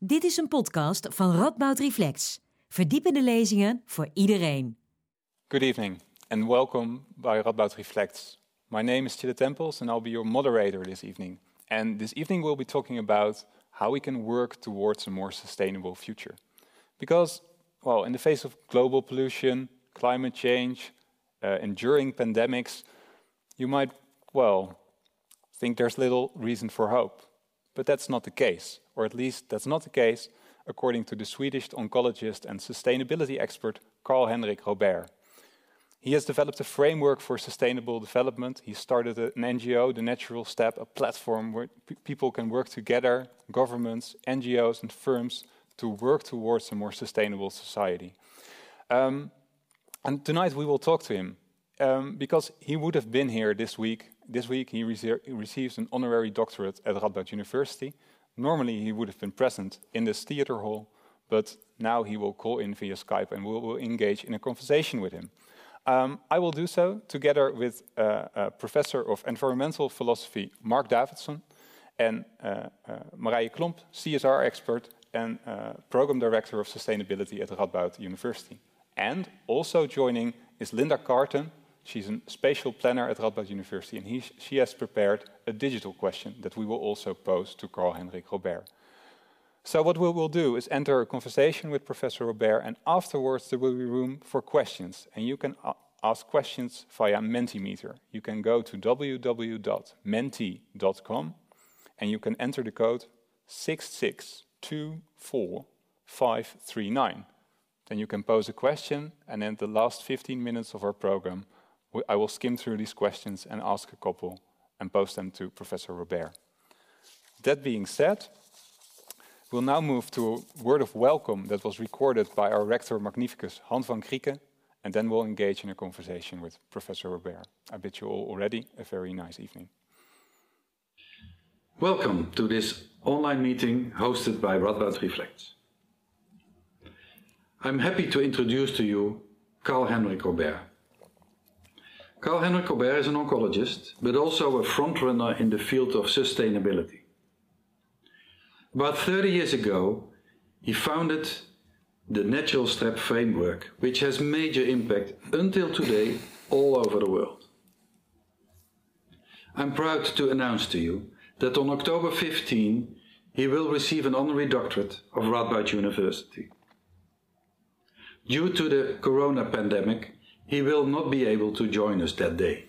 Dit is een podcast van Radboud Reflex. Verdiepende lezingen voor iedereen. Good evening and welcome by Radboud Reflects. My name is Chille Tempels and I'll be your moderator this evening. And this evening we'll be talking about how we can work towards a more sustainable future. Because, well, in the face of global pollution, climate change, uh, enduring pandemics, you might, well, think there's little reason for hope. But that's not the case, or at least that's not the case according to the Swedish oncologist and sustainability expert Karl-Henrik Robèrt. He has developed a framework for sustainable development. He started an NGO, The Natural Step, a platform where people can work together, governments, NGOs, and firms, to work towards a more sustainable society. Um, and tonight we will talk to him um, because he would have been here this week. This week he, rece receives an honorary doctorate at Radboud University. Normally he would have been present in this theater hall, but now he will call in via Skype and we will engage in a conversation with him. Um, I will do so together with uh, uh, Professor of Environmental Philosophy Marc Davidson and uh, uh Marije Klomp, CSR expert and uh, Program Director of Sustainability at Radboud University. And also joining is Linda Carton. She's a spatial planner at Radboud University, and he, she has prepared a digital question that we will also pose to Karl-Henrik Robèrt. So what we will do is enter a conversation with Professor Robert, and afterwards there will be room for questions. And you can ask questions via Mentimeter. You can go to www.menti.com, and you can enter the code 6624539. Then you can pose a question, and in the last 15 minutes of our program, I will skim through these questions and ask a couple and post them to Professor Robert. That being said, We'll now move to a word of welcome that was recorded by our rector magnificus, Han van Krieken, and then we'll engage in a conversation with Professor Robert. I bid you all already a very nice evening. Welcome to this online meeting hosted by Radboud Reflects. I'm happy to introduce to you Karl-Henrik Robèrt. Karl-Henrik Robèrt is an oncologist, but also a frontrunner in the field of sustainability. About 30 years ago, he founded the Natural Step framework, which has major impact until today all over the world. I'm proud to announce to you that on October 15, he will receive an honorary doctorate of Radboud University. Due to the corona pandemic, he will not be able to join us that day.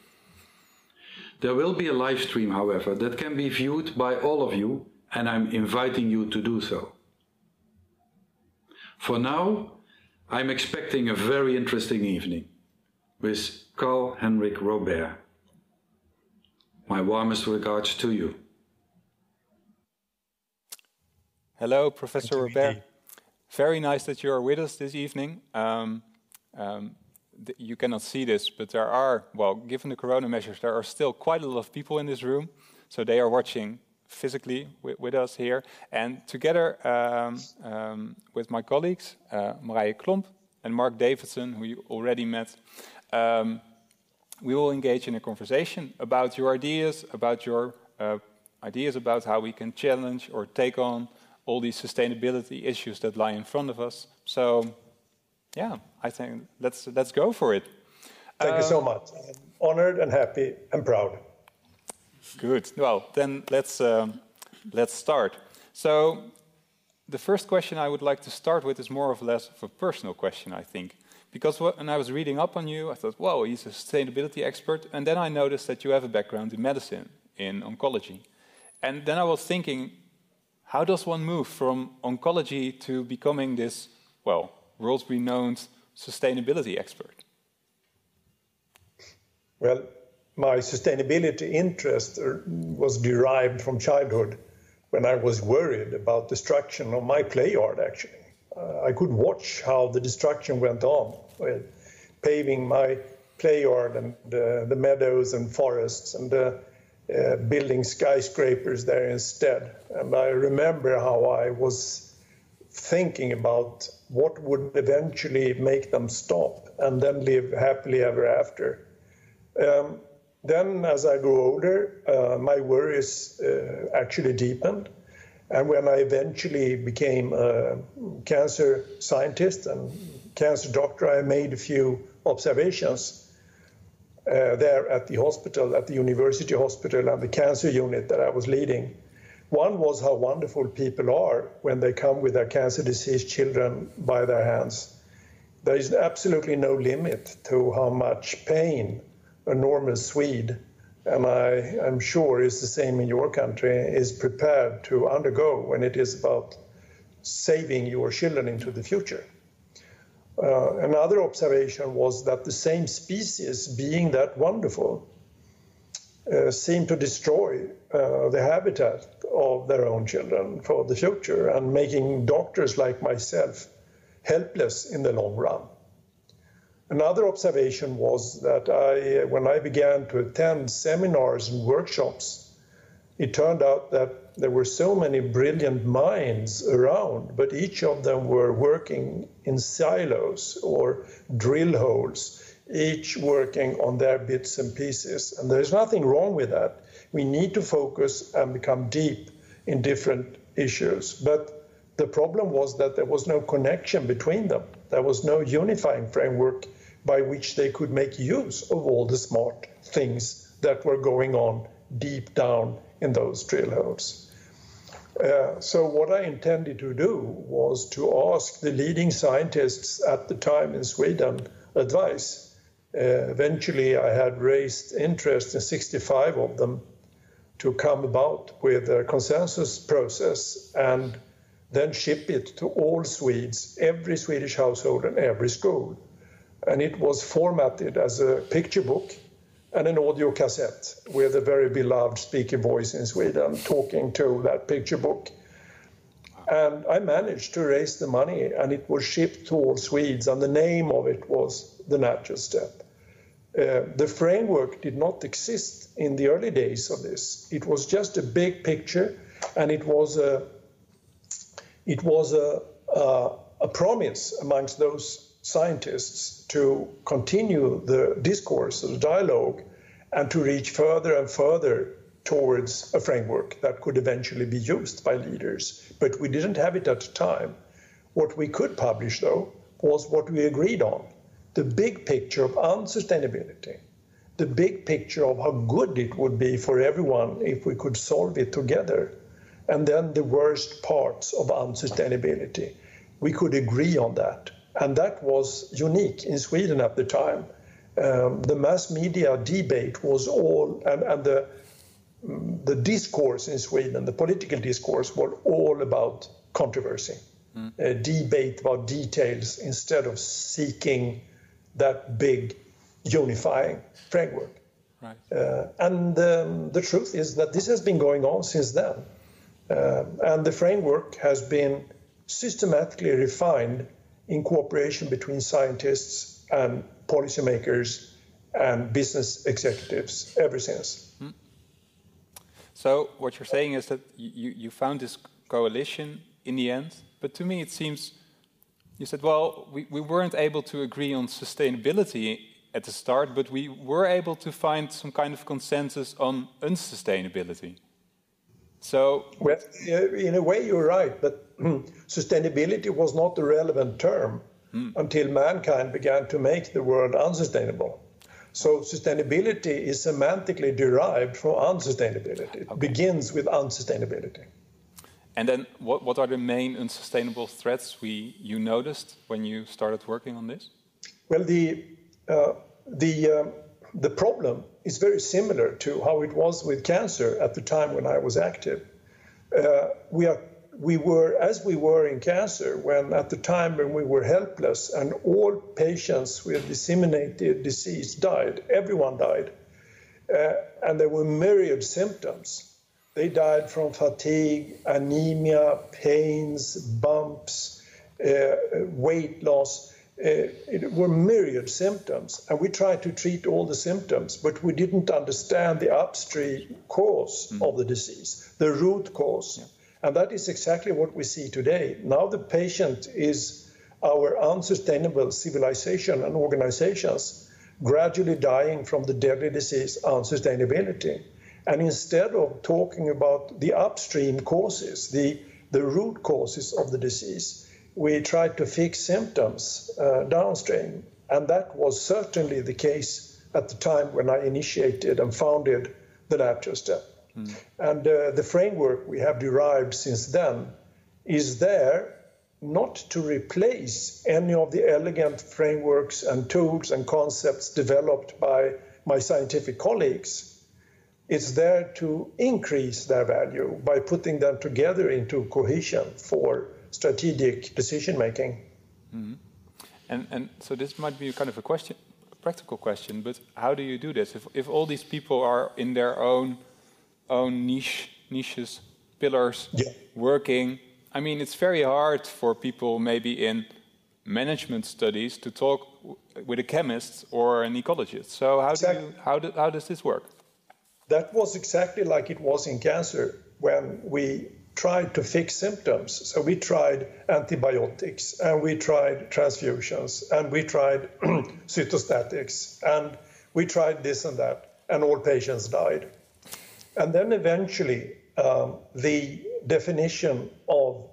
There will be a live stream, however, that can be viewed by all of you and I'm inviting you to do so. For now, I'm expecting a very interesting evening with Karl-Henrik Robèrt. My warmest regards to you. Hello, Professor Robert. Very nice that you are with us this evening. Um, um, you cannot see this, but there are, well, given the corona measures, there are still quite a lot of people in this room. So they are watching physically with, with, us here. And together um, um, with my colleagues, uh, Marije Klomp and Marc Davidson, who you already met, um, we will engage in a conversation about your ideas, about your uh, ideas about how we can challenge or take on all these sustainability issues that lie in front of us. So, yeah, I think let's let's go for it. Thank you so um, much. I'm honored and happy and proud. Good. Well, then let's um, let's start. So, the first question I would like to start with is more or less of a personal question, I think, because when I was reading up on you, I thought, "Whoa, he's a sustainability expert," and then I noticed that you have a background in medicine, in oncology, and then I was thinking, how does one move from oncology to becoming this, well, world-renowned sustainability expert? Well, my sustainability interest uh, was derived from childhood when I was worried about destruction of my play yard, actually. Uh, I could watch how the destruction went on with paving my play yard and uh, the meadows and forests and uh, uh, building skyscrapers there instead. And I remember how I was thinking about what would eventually make them stop and then live happily ever after. Um, then, as I grew older, uh, my worries uh, actually deepened. And when I eventually became a cancer scientist and cancer doctor, I made a few observations uh, there at the hospital, at the university hospital, and the cancer unit that I was leading. One was how wonderful people are when they come with their cancer diseased children by their hands. There is absolutely no limit to how much pain a normal Swede, and I am sure is the same in your country, is prepared to undergo when it is about saving your children into the future. Uh, another observation was that the same species, being that wonderful, uh, seem to destroy uh, the habitat of their own children for the future and making doctors like myself helpless in the long run. Another observation was that I, when I began to attend seminars and workshops, it turned out that there were so many brilliant minds around, but each of them were working in silos or drill holes, each working on their bits and pieces. And there's nothing wrong with that. We need to focus and become deep in different issues. But the problem was that there was no connection between them. There was no unifying framework by which they could make use of all the smart things that were going on deep down in those drill. Uh, so, what I intended to do was to ask the leading scientists at the time in Sweden advice. Uh, eventually, I had raised interest in 65 of them to come about with a consensus process and then ship it to all Swedes, every Swedish household and every school. And it was formatted as a picture book and an audio cassette with a very beloved speaker voice in Sweden talking to that picture book. And I managed to raise the money, and it was shipped to all Swedes, and the name of it was The Natural Step. Uh, the framework did not exist in the early days of this. It was just a big picture, and it was a it was a, a, a promise amongst those scientists to continue the discourse, the dialogue, and to reach further and further towards a framework that could eventually be used by leaders. But we didn't have it at the time. What we could publish, though, was what we agreed on the big picture of unsustainability, the big picture of how good it would be for everyone if we could solve it together and then the worst parts of unsustainability. We could agree on that. And that was unique in Sweden at the time. Um, the mass media debate was all, and, and the, the discourse in Sweden, the political discourse, was all about controversy, mm. a debate about details instead of seeking that big unifying framework. Right. Uh, and um, the truth is that this has been going on since then. Uh, and the framework has been systematically refined in cooperation between scientists and policymakers and business executives ever since. Hmm. So, what you're saying is that you, you found this coalition in the end, but to me it seems you said, well, we, we weren't able to agree on sustainability at the start, but we were able to find some kind of consensus on unsustainability. So, well, in a way, you're right, but sustainability was not the relevant term mm. until mankind began to make the world unsustainable. So, sustainability is semantically derived from unsustainability. It okay. begins with unsustainability. And then, what, what are the main unsustainable threats we you noticed when you started working on this? Well, the uh, the uh, the problem is very similar to how it was with cancer at the time when I was active. Uh, we are we were as we were in cancer when at the time when we were helpless and all patients with disseminated disease died everyone died uh, and there were myriad symptoms they died from fatigue anemia pains bumps uh, weight loss uh, it were myriad symptoms, and we tried to treat all the symptoms, but we didn't understand the upstream cause mm. of the disease, the root cause. Yeah. And that is exactly what we see today. Now the patient is our unsustainable civilization and organizations gradually dying from the deadly disease unsustainability. And instead of talking about the upstream causes, the, the root causes of the disease, we tried to fix symptoms uh, downstream. And that was certainly the case at the time when I initiated and founded the Natural Step. Mm. And uh, the framework we have derived since then is there not to replace any of the elegant frameworks and tools and concepts developed by my scientific colleagues. It's there to increase their value by putting them together into cohesion for strategic decision making. Mm-hmm. And, and so this might be kind of a question, a practical question, but how do you do this? If, if all these people are in their own own niche niches, pillars, yeah. working I mean, it's very hard for people maybe in management studies to talk with a chemist or an ecologist. So how exactly. do you, how, do, how does this work? That was exactly like it was in cancer when we tried to fix symptoms. So we tried antibiotics and we tried transfusions and we tried cytostatics and we tried this and that, and all patients died. And then eventually, um, the definition of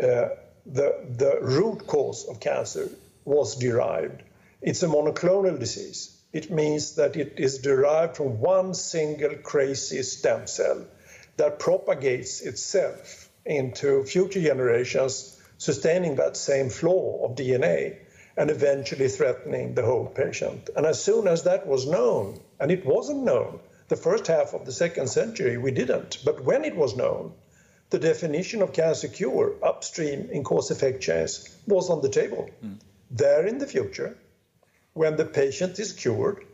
uh, the, the root cause of cancer was derived. It's a monoclonal disease. It means that it is derived from one single crazy stem cell that propagates itself into future generations, sustaining that same flaw of DNA and eventually threatening the whole patient. And as soon as that was known, and it wasn't known, the first half of the second century we didn't, but when it was known, the definition of cancer cure upstream in cause effect chains was on the table. Mm. There in the future, when the patient is cured,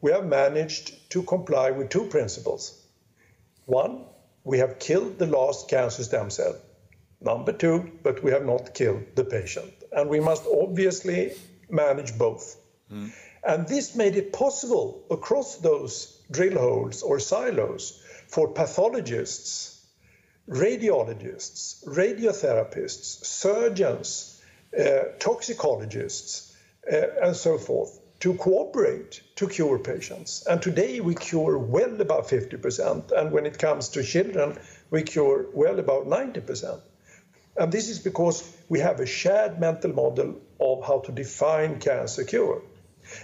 we have managed to comply with two principles. One, we have killed the last cancer stem cell. Number two, but we have not killed the patient. And we must obviously manage both. Mm. And this made it possible across those drill holes or silos for pathologists radiologists, radiotherapists, surgeons, uh, toxicologists, and so forth to cooperate to cure patients. And today we cure well above 50%. And when it comes to children, we cure well about 90%. And this is because we have a shared mental model of how to define cancer cure.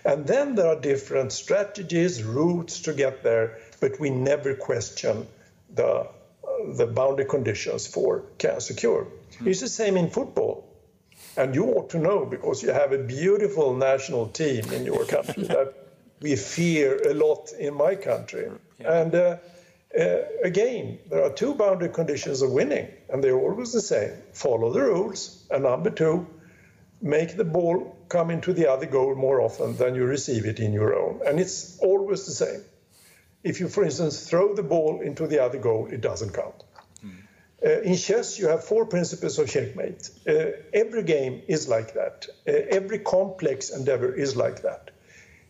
And then there are different strategies, routes to get there, but we never question the the boundary conditions for cancer cure. Mm. It's the same in football. And you ought to know because you have a beautiful national team in your country that we fear a lot in my country. Yeah. And uh, uh, again, there are two boundary conditions of winning, and they're always the same follow the rules, and number two, make the ball come into the other goal more often than you receive it in your own. And it's always the same. If you, for instance, throw the ball into the other goal, it doesn't count. Uh, in chess, you have four principles of checkmate. Uh, every game is like that. Uh, every complex endeavor is like that.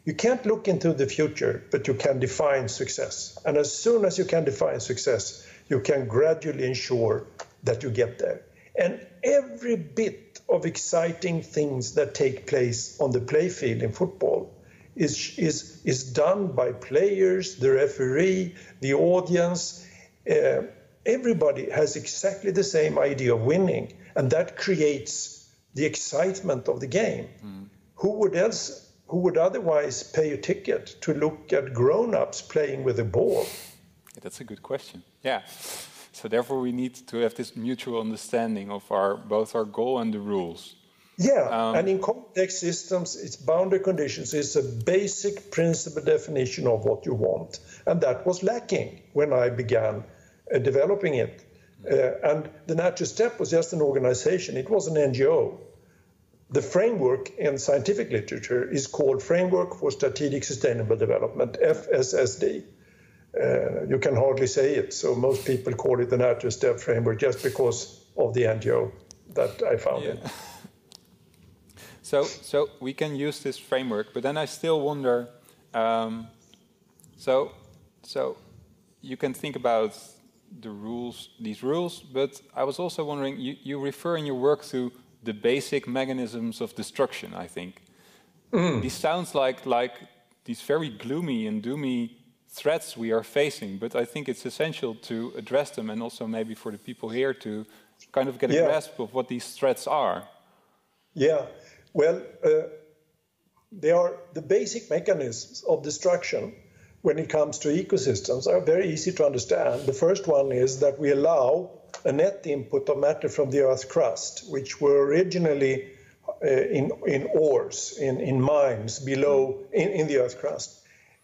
You can't look into the future, but you can define success. And as soon as you can define success, you can gradually ensure that you get there. And every bit of exciting things that take place on the playfield in football is, is, is done by players, the referee, the audience. Uh, everybody has exactly the same idea of winning, and that creates the excitement of the game. Mm. Who would else? Who would otherwise pay a ticket to look at grown-ups playing with a ball? Yeah, that's a good question. Yeah. So therefore, we need to have this mutual understanding of our both our goal and the rules. Yeah, um, and in complex systems, it's boundary conditions. It's a basic principle definition of what you want. And that was lacking when I began developing it. Uh, and the Natural Step was just an organization, it was an NGO. The framework in scientific literature is called Framework for Strategic Sustainable Development, FSSD. Uh, you can hardly say it, so most people call it the Natural Step Framework just because of the NGO that I founded. Yeah. So, so we can use this framework, but then I still wonder. Um, so, so you can think about the rules, these rules, but I was also wondering. You, you refer in your work to the basic mechanisms of destruction. I think mm. these sounds like like these very gloomy and doomy threats we are facing, but I think it's essential to address them and also maybe for the people here to kind of get a yeah. grasp of what these threats are. Yeah, well, uh, they are the basic mechanisms of destruction when it comes to ecosystems are very easy to understand. The first one is that we allow a net input of matter from the Earth's crust, which were originally uh, in, in ores, in, in mines below in, in the Earth's crust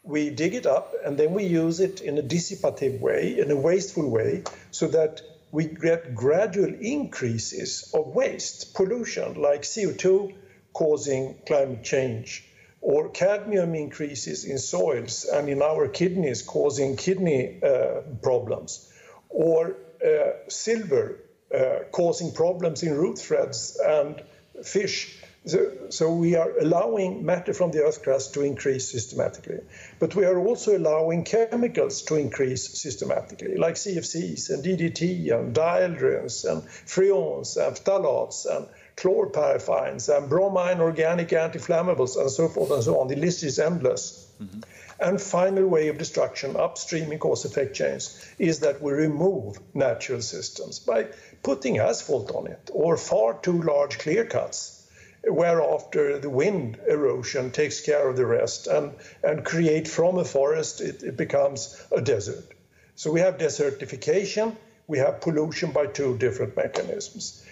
we dig it up and then we use it in a dissipative way, in a wasteful way, so that we get gradual increases of waste, pollution, like CO2 causing climate change, or cadmium increases in soils and in our kidneys causing kidney uh, problems, or uh, silver uh, causing problems in root threads and fish so, so, we are allowing matter from the Earth crust to increase systematically. But we are also allowing chemicals to increase systematically, like CFCs and DDT and dieldrins and freons and phthalates and chlorparaffins and bromine organic anti-flammables and so forth and so on. The list is endless. Mm-hmm. And final way of destruction upstream in cause-effect chains is that we remove natural systems by putting asphalt on it or far too large clear cuts whereafter the wind erosion takes care of the rest and, and create from a forest, it, it becomes a desert. So we have desertification, we have pollution by two different mechanisms.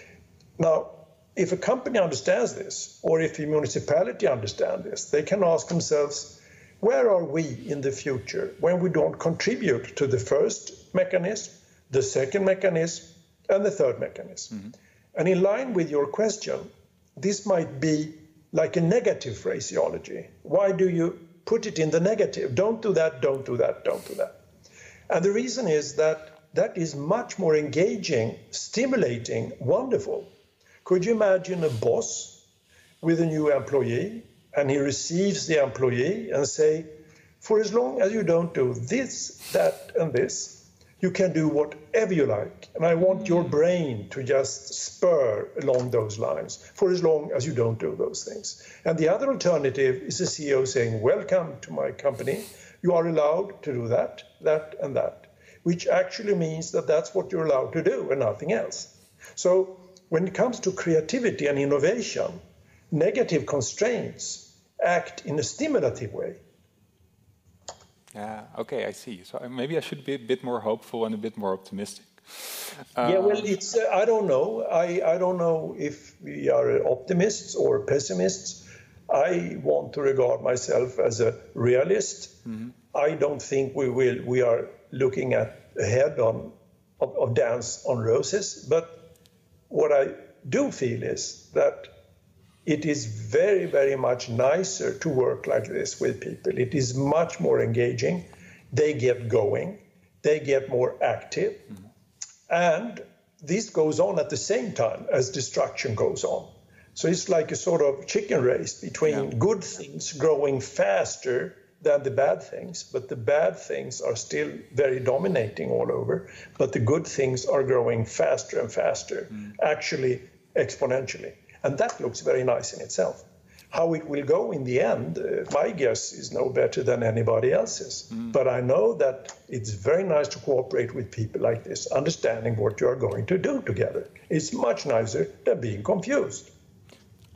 Now, if a company understands this, or if a municipality understands this, they can ask themselves, where are we in the future when we don't contribute to the first mechanism, the second mechanism, and the third mechanism? Mm-hmm. And in line with your question, this might be like a negative phraseology. Why do you put it in the negative? Don't do that, don't do that, don't do that. And the reason is that that is much more engaging, stimulating, wonderful. Could you imagine a boss with a new employee and he receives the employee and say, for as long as you don't do this, that, and this, you can do whatever you like. And I want your mm. brain to just spur along those lines for as long as you don't do those things. And the other alternative is the CEO saying, Welcome to my company. You are allowed to do that, that, and that, which actually means that that's what you're allowed to do and nothing else. So when it comes to creativity and innovation, negative constraints act in a stimulative way. Yeah, okay, I see. So uh, maybe I should be a bit more hopeful and a bit more optimistic. yeah, well, um, it's uh, I don't know. I I don't know if we are optimists or pessimists. I want to regard myself as a realist. Mm-hmm. I don't think we will. We are looking at ahead on of, of dance on roses. But what I do feel is that it is very, very much nicer to work like this with people. It is much more engaging. They get going, they get more active. Mm-hmm. And this goes on at the same time as destruction goes on. So it's like a sort of chicken race between yeah. good things growing faster than the bad things, but the bad things are still very dominating all over. But the good things are growing faster and faster, mm. actually exponentially. And that looks very nice in itself. How it will go in the end, uh, my guess is no better than anybody else's. Mm. But I know that it's very nice to cooperate with people like this, understanding what you are going to do together. It's much nicer than being confused.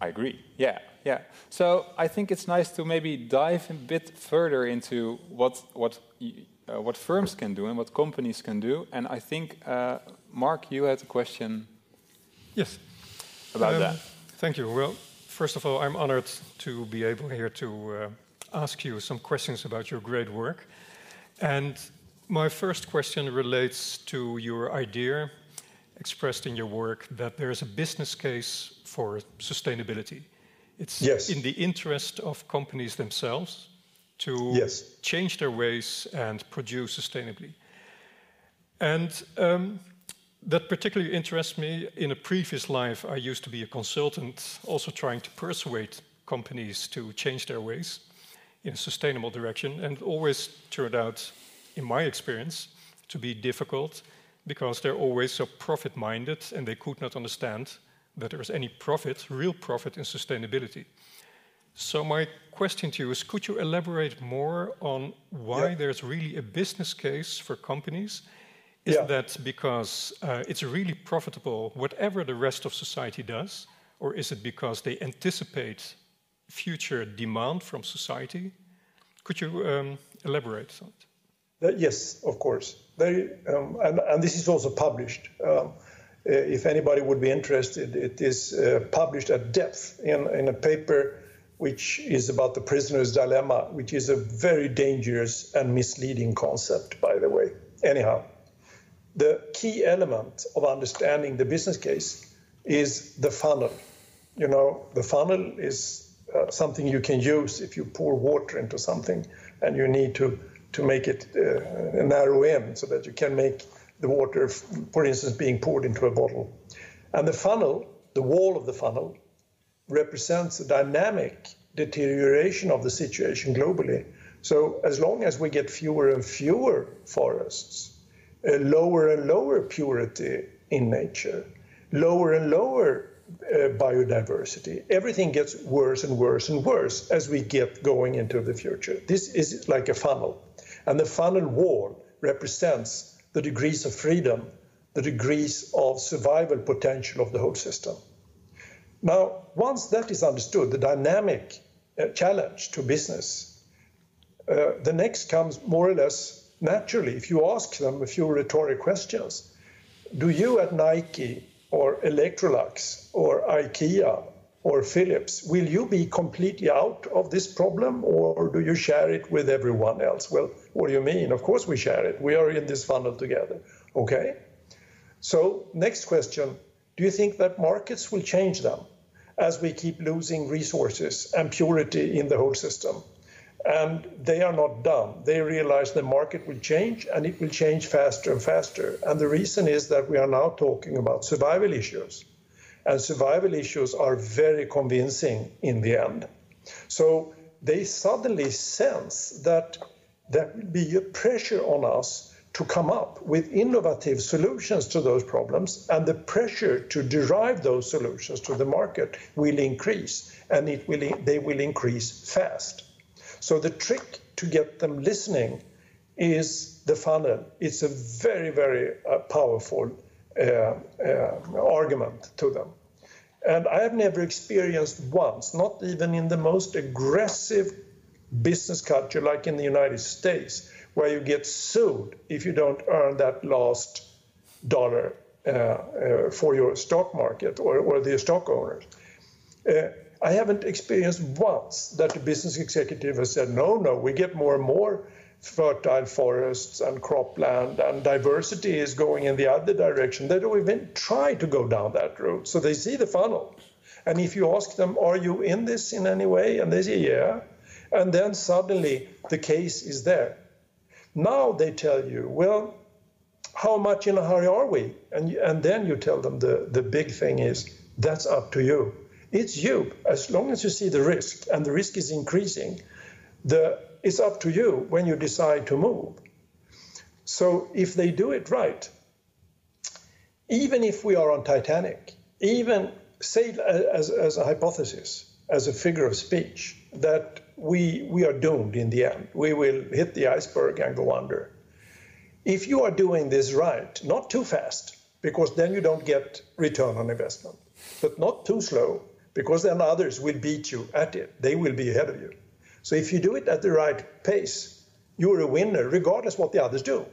I agree. Yeah, yeah. So I think it's nice to maybe dive a bit further into what what uh, what firms can do and what companies can do. And I think uh, Marc, you had a question. Yes. About um, that. Thank you. Well, first of all, I'm honored to be able here to uh, ask you some questions about your great work. And my first question relates to your idea expressed in your work that there's a business case for sustainability. It's yes. in the interest of companies themselves to yes. change their ways and produce sustainably. And um, that particularly interests me. In a previous life, I used to be a consultant, also trying to persuade companies to change their ways in a sustainable direction, and always turned out, in my experience, to be difficult because they're always so profit minded and they could not understand that there is any profit, real profit, in sustainability. So my question to you is, could you elaborate more on why yeah. there's really a business case for companies? Is yeah. that because uh, it's really profitable, whatever the rest of society does, or is it because they anticipate future demand from society? Could you um, elaborate on it? Uh, yes, of course. They, um, and, and, this is also published. Um, uh, if anybody would be interested, it is uh, published at depth in, in a paper which is about the prisoner's dilemma, which is a very dangerous and misleading concept, by the way. Anyhow, the key element of understanding the business case is the funnel. You know, the funnel is uh, something you can use if you pour water into something and you need to, to make it uh, narrow in so that you can make the water, for instance, being poured into a bottle. And the funnel, the wall of the funnel, represents a dynamic deterioration of the situation globally. So as long as we get fewer and fewer forests, a lower and lower purity in nature, lower and lower uh, biodiversity, everything gets worse and worse and worse as we get going into the future. This is like a funnel. And the funnel wall represents the degrees of freedom, the degrees of survival potential of the whole system. Now, once that is understood, the dynamic uh, challenge to business, uh, the next comes more or less naturally. If you ask them a few rhetoric questions, do you at Nike or Electrolux or IKEA or Philips, will you be completely out of this problem or do you share it with everyone else? Well, what do you mean? Of course we share it. We are in this funnel together. Okay. So, next question Do you think that markets will change them as we keep losing resources and purity in the whole system? And they are not dumb. They realize the market will change and it will change faster and faster. And the reason is that we are now talking about survival issues and survival issues are very convincing in the end. So they suddenly sense that there will be a pressure on us to come up with innovative solutions to those problems, and the pressure to derive those solutions to the market will increase, and it will, they will increase fast. So the trick to get them listening is the funnel. It's a very, very uh, powerful uh, uh, argument to them. And I have never experienced once, not even in the most aggressive business culture like in the United States, where you get sued if you don't earn that last dollar uh, uh, for your stock market or, or the stock owners. I haven't experienced once that the business executive has said, no, no, we get more and more fertile forests and cropland, and diversity is going in the other direction. They don't even try to go down that route. So they see the funnel. And if you ask them, Are you in this in any way? And they say, Yeah. And then suddenly the case is there. Now they tell you, Well, how much in a hurry are we? And, and then you tell them the, the big thing is, That's up to you. It's you. As long as you see the risk, and the risk is increasing, the it's up to you when you decide to move. So if they do it right, even if we are on Titanic, even say as, as a hypothesis, as a figure of speech, that we, we are doomed in the end, we will hit the iceberg and go under. If you are doing this right, not too fast, because then you don't get return on investment, but not too slow, because then others will beat you at it. They will be ahead of you. So if you do it at the right pace, you're a winner regardless what the others do.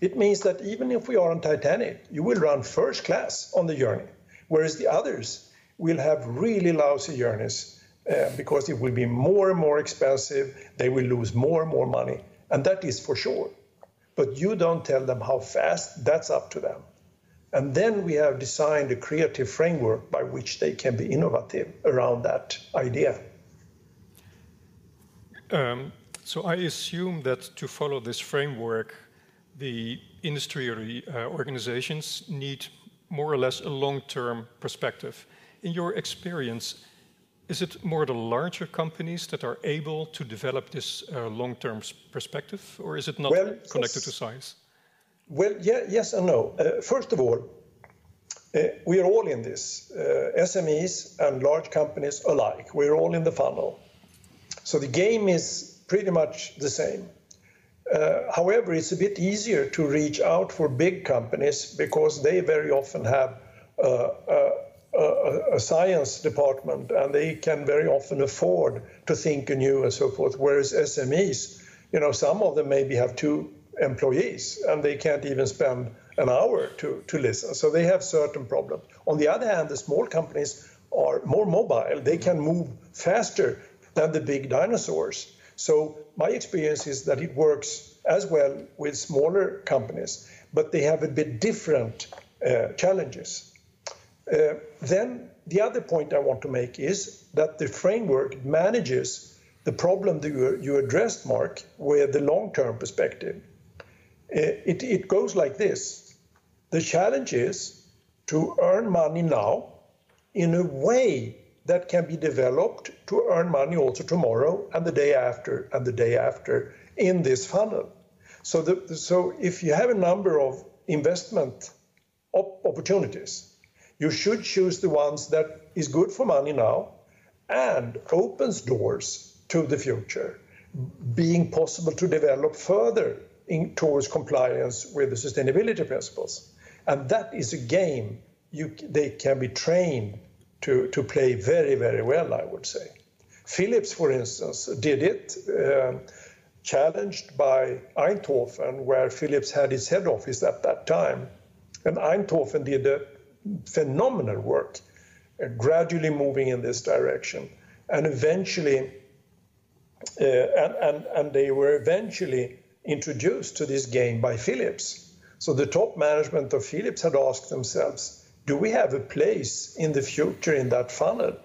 It means that even if we are on Titanic, you will run first class on the journey, whereas the others will have really lousy journeys uh, because it will be more and more expensive. They will lose more and more money, and that is for sure. But you don't tell them how fast, that's up to them. And then we have designed a creative framework by which they can be innovative around that idea. Um, so I assume that to follow this framework, the industry or uh, organizations need more or less a long-term perspective. In your experience, is it more the larger companies that are able to develop this uh, long-term perspective, or is it not well, connected to size? Well, yeah, yes and no. Uh, first of all, uh, we are all in this, uh, SMEs and large companies alike. We're all in the funnel. So the game is pretty much the same. Uh, however, it's a bit easier to reach out for big companies because they very often have uh, a, a, science department and they can very often afford to think anew and so forth. Whereas SMEs, you know, some of them maybe have two employees and they can't even spend an hour to, to listen. So they have certain problems. On the other hand, the small companies are more mobile. They can move faster than the big dinosaurs. So my experience is that it works as well with smaller companies, but they have a bit different uh, challenges. Uh, then the other point I want to make is that the framework manages the problem that you, you addressed, Marc, with the long-term perspective. Uh, it, it goes like this. The challenge is to earn money now in a way that can be developed to earn money also tomorrow and the day after and the day after in this funnel. So, the, so if you have a number of investment op- opportunities, you should choose the ones that is good for money now and opens doors to the future, being possible to develop further in, towards compliance with the sustainability principles. And that is a game you, they can be trained to, to play very, very well, I would say. Philips, for instance, did it, uh, challenged by Eindhoven, where Philips had its head office at that time. And Eindhoven did a phenomenal work, uh, gradually moving in this direction. And eventually, uh, and, and, and they were eventually introduced to this game by Philips. So the top management of Philips had asked themselves, do we have a place in the future in that funnel?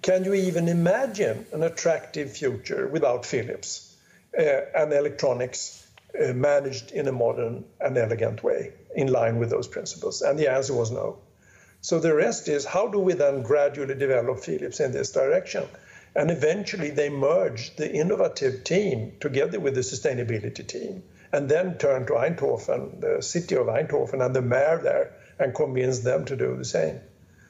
Can you even imagine an attractive future without Philips uh, and electronics uh, managed in a modern and elegant way in line with those principles? And the answer was no. So the rest is how do we then gradually develop Philips in this direction? And eventually they merged the innovative team together with the sustainability team and then turned to Eindhoven, the city of Eindhoven, and the mayor there and convince them to do the same.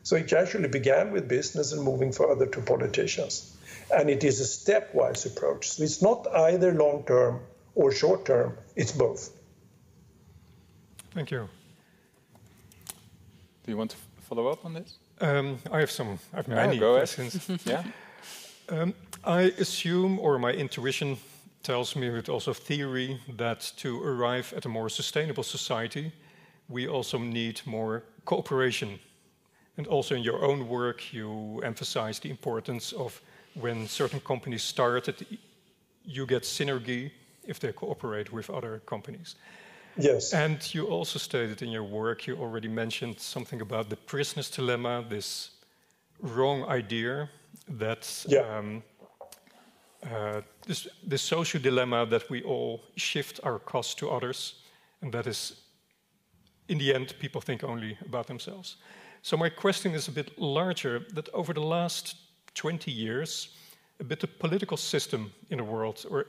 So it actually began with business and moving further to politicians. And it is a stepwise approach. So it's not either long term or short term, it's both. Thank you. Do you want to follow up on this? Um, I have some, I have many yeah, questions. yeah. Um, I assume, or my intuition tells me, but also theory, that to arrive at a more sustainable society, we also need more cooperation. And also in your own work, you emphasize the importance of when certain companies start, you get synergy if they cooperate with other companies. Yes. And you also stated in your work, you already mentioned something about the prisoner's dilemma, this wrong idea that yeah. um, uh, this, this social dilemma that we all shift our costs to others, and that is in the end, people think only about themselves. So my question is a bit larger, that over the last 20 years, a bit the political system in the world, or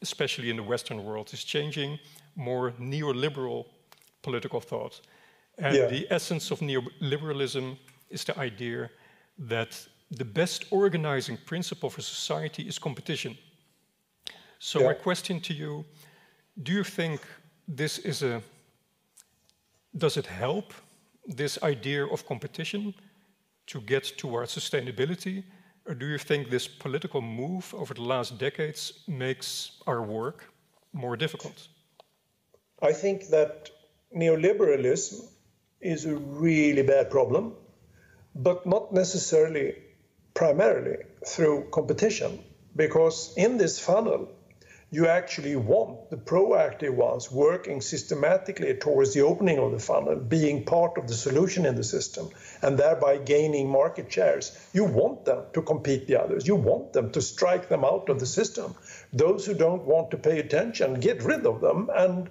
especially in the Western world, is changing more neoliberal political thought. And yeah. the essence of neoliberalism is the idea that the best organizing principle for society is competition. So, yeah. my question to you do you think this is a does it help this idea of competition to get towards sustainability? Or do you think this political move over the last decades makes our work more difficult? I think that neoliberalism is a really bad problem, but not necessarily primarily through competition, because in this funnel, you actually want the proactive ones working systematically towards the opening of the funnel, being part of the solution in the system, and thereby gaining market shares. You want them to compete the others. You want them to strike them out of the system. Those who don't want to pay attention, get rid of them and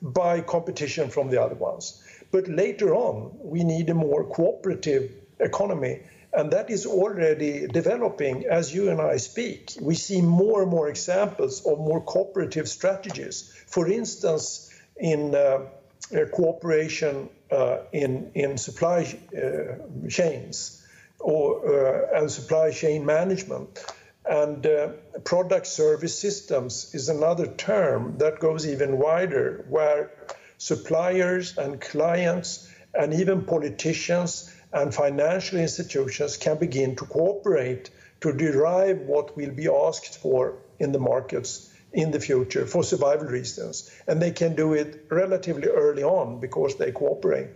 buy competition from the other ones. But later on, we need a more cooperative economy and that is already developing as you and I speak. We see more and more examples of more cooperative strategies. For instance, in uh, uh, cooperation uh, in, in supply uh, chains or uh, and supply chain management. And uh, product service systems is another term that goes even wider, where suppliers and clients and even politicians and financial institutions can begin to cooperate to derive what will be asked for in the markets in the future for survival reasons. And they can do it relatively early on because they cooperate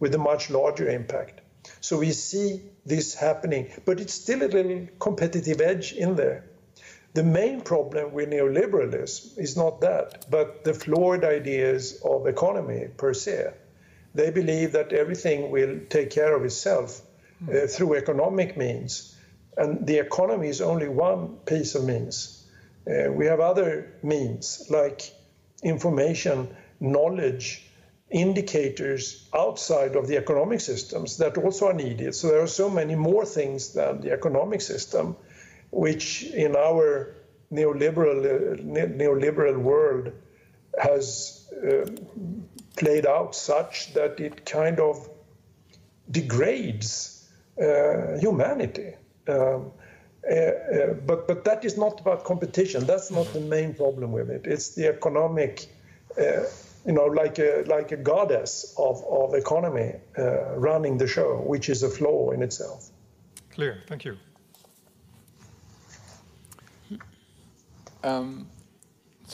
with a much larger impact. So we see this happening, but it's still a little competitive edge in there. The main problem with neoliberalism is not that, but the flawed ideas of economy per se. They believe that everything will take care of itself uh, through economic means, and the economy is only one piece of means. Uh, we have other means like information, knowledge, indicators outside of the economic systems that also are needed. So there are so many more things than the economic system, which in our neoliberal uh, neoliberal world has uh, played out such that it kind of degrades uh, humanity. Um, uh, uh, but but that is not about competition. That's not the main problem with it. It's the economic uh, you know, like a like a goddess of of economy uh, running the show, which is a flaw in itself. Clear. Thank you. Um,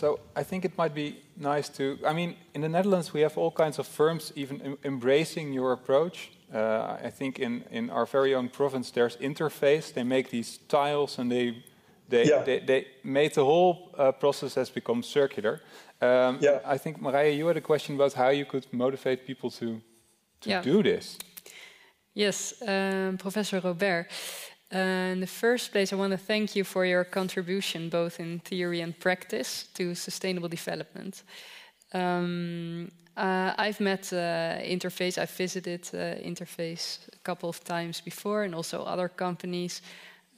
so I think it might be nice to. I mean, in the Netherlands, we have all kinds of firms even em embracing your approach. Uh, I think in in our very own province, there's Interface. They make these tiles and they they, yeah. they, they, made the whole uh, process has become circular. Um, yeah. I think Maria, you had a question about how you could motivate people to to yeah. do this. Yes, um, Professor Robèrt. Uh, in the first place, I want to thank you for your contribution, both in theory and practice, to sustainable development. Um, uh, I've met uh, Interface, I've visited uh, Interface a couple of times before, and also other companies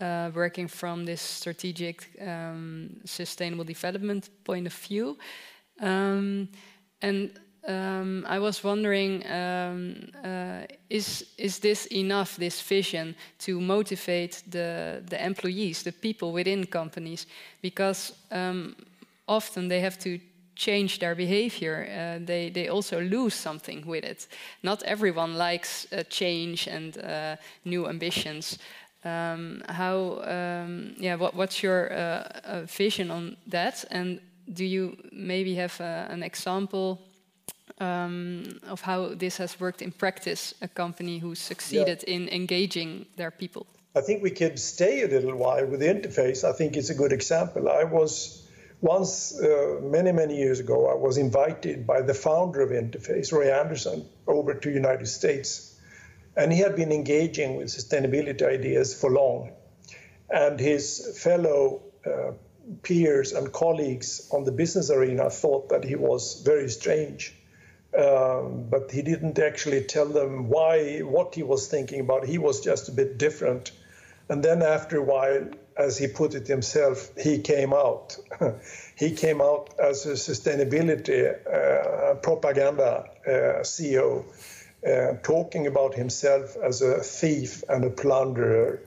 uh, working from this strategic um, sustainable development point of view. Um, and um, I was wondering, um, uh, is is this enough? This vision to motivate the the employees, the people within companies, because um, often they have to change their behavior. Uh, they they also lose something with it. Not everyone likes uh, change and uh, new ambitions. Um, how um, yeah? What, what's your uh, vision on that? And do you maybe have uh, an example um, of how this has worked in practice, a company who succeeded yeah. in engaging their people? I think we could stay a little while with the interface. I think it's a good example. I was once, uh, many, many years ago, I was invited by the founder of Interface, Ray Anderson, over to the United States. And he had been engaging with sustainability ideas for long. And his fellow uh, peers and colleagues on the business arena thought that he was very strange. Um, but he didn't actually tell them why, what he was thinking about. He was just a bit different. And then after a while, as he put it himself, he came out. he came out as a sustainability uh, propaganda uh, CEO, uh, talking about himself as a thief and a plunderer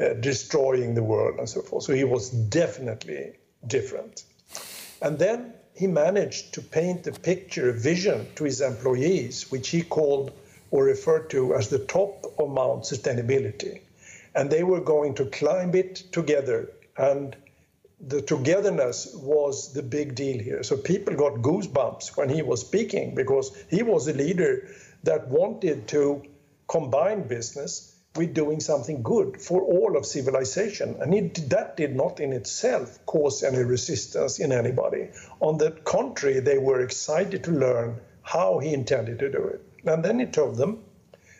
uh, destroying the world and so forth. So he was definitely different. And then he managed to paint a picture, a vision to his employees, which he called or referred to as the top of Mount Sustainability. And they were going to climb it together. And the togetherness was the big deal here. So people got goosebumps when he was speaking because he was a leader that wanted to combine business with doing something good for all of civilization. And it, that did not in itself cause any resistance in anybody. On the contrary, they were excited to learn how he intended to do it. And then he told them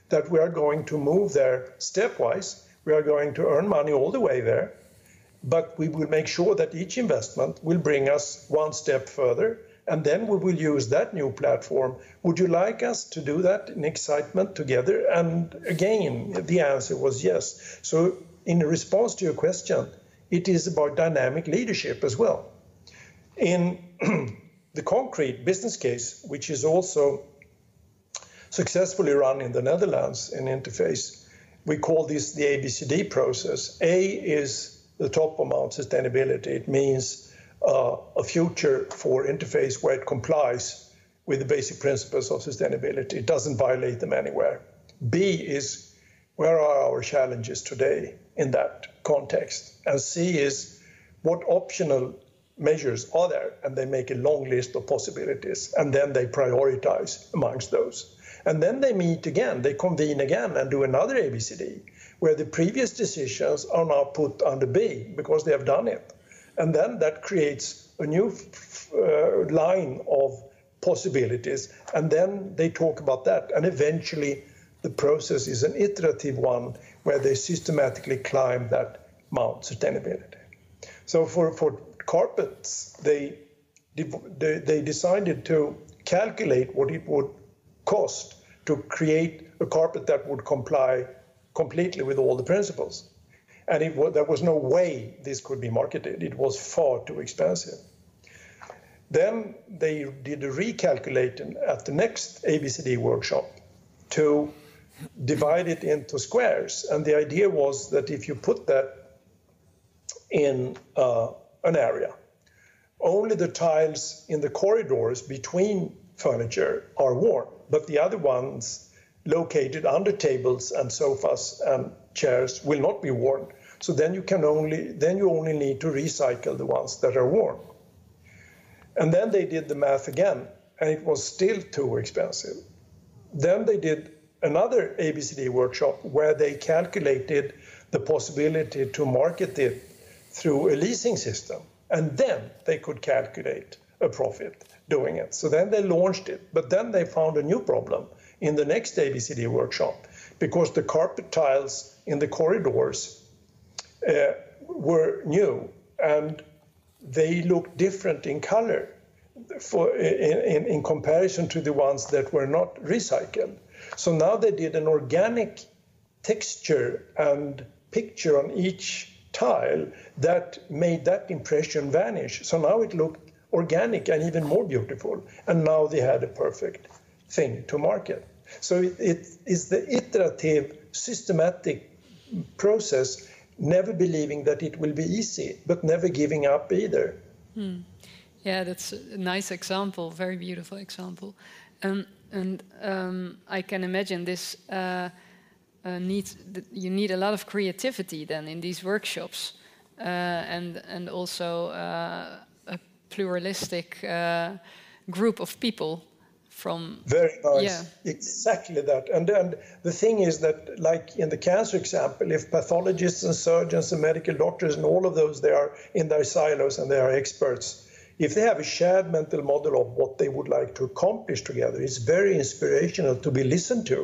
that we are going to move there stepwise. We are going to earn money all the way there, but we will make sure that each investment will bring us one step further and then we will use that new platform. Would you like us to do that in excitement together? And again, the answer was yes. So, in response to your question, it is about dynamic leadership as well. In the concrete business case, which is also successfully run in the Netherlands in Interface, we call this the ABCD process. A is the top amount sustainability. It means uh, a future for interface where it complies with the basic principles of sustainability. It doesn't violate them anywhere. B is where are our challenges today in that context? And C is what optional measures are there? And they make a long list of possibilities and then they prioritize amongst those. And then they meet again, they convene again and do another ABCD where the previous decisions are now put under B because they have done it. And then that creates a new uh, line of possibilities. And then they talk about that. And eventually, the process is an iterative one where they systematically climb that mount sustainability. So for, for carpets, they, they, they decided to calculate what it would cost to create a carpet that would comply completely with all the principles. And it, there was no way this could be marketed. It was far too expensive. Then they did a recalculation at the next ABCD workshop to divide it into squares. And the idea was that if you put that in uh, an area, only the tiles in the corridors between furniture are worn, but the other ones located under tables and sofas and chairs will not be worn. So then you can only then you only need to recycle the ones that are worn. And then they did the math again, and it was still too expensive. Then they did another ABCD workshop where they calculated the possibility to market it through a leasing system. And then they could calculate a profit doing it. So then they launched it. But then they found a new problem in the next ABCD workshop because the carpet tiles in the corridors uh, were new and they looked different in color for, in, in, in, comparison to the ones that were not recycled. So now they did an organic texture and picture on each tile that made that impression vanish. So now it looked organic and even more beautiful. And now they had a perfect thing to market. So it, it is the iterative, systematic process never believing that it will be easy, but never giving up either. Hmm. Yeah, that's a nice example, very beautiful example. Um, and um, I can imagine this uh, uh, needs you need a lot of creativity then in these workshops, uh, and and also uh, a pluralistic uh, group of people from very nice. Yeah. exactly that. And and the thing is that like in the cancer example if pathologists and surgeons and medical doctors and all of those they are in their silos and they are experts if they have a shared mental model of what they would like to accomplish together it's very inspirational to be listened to.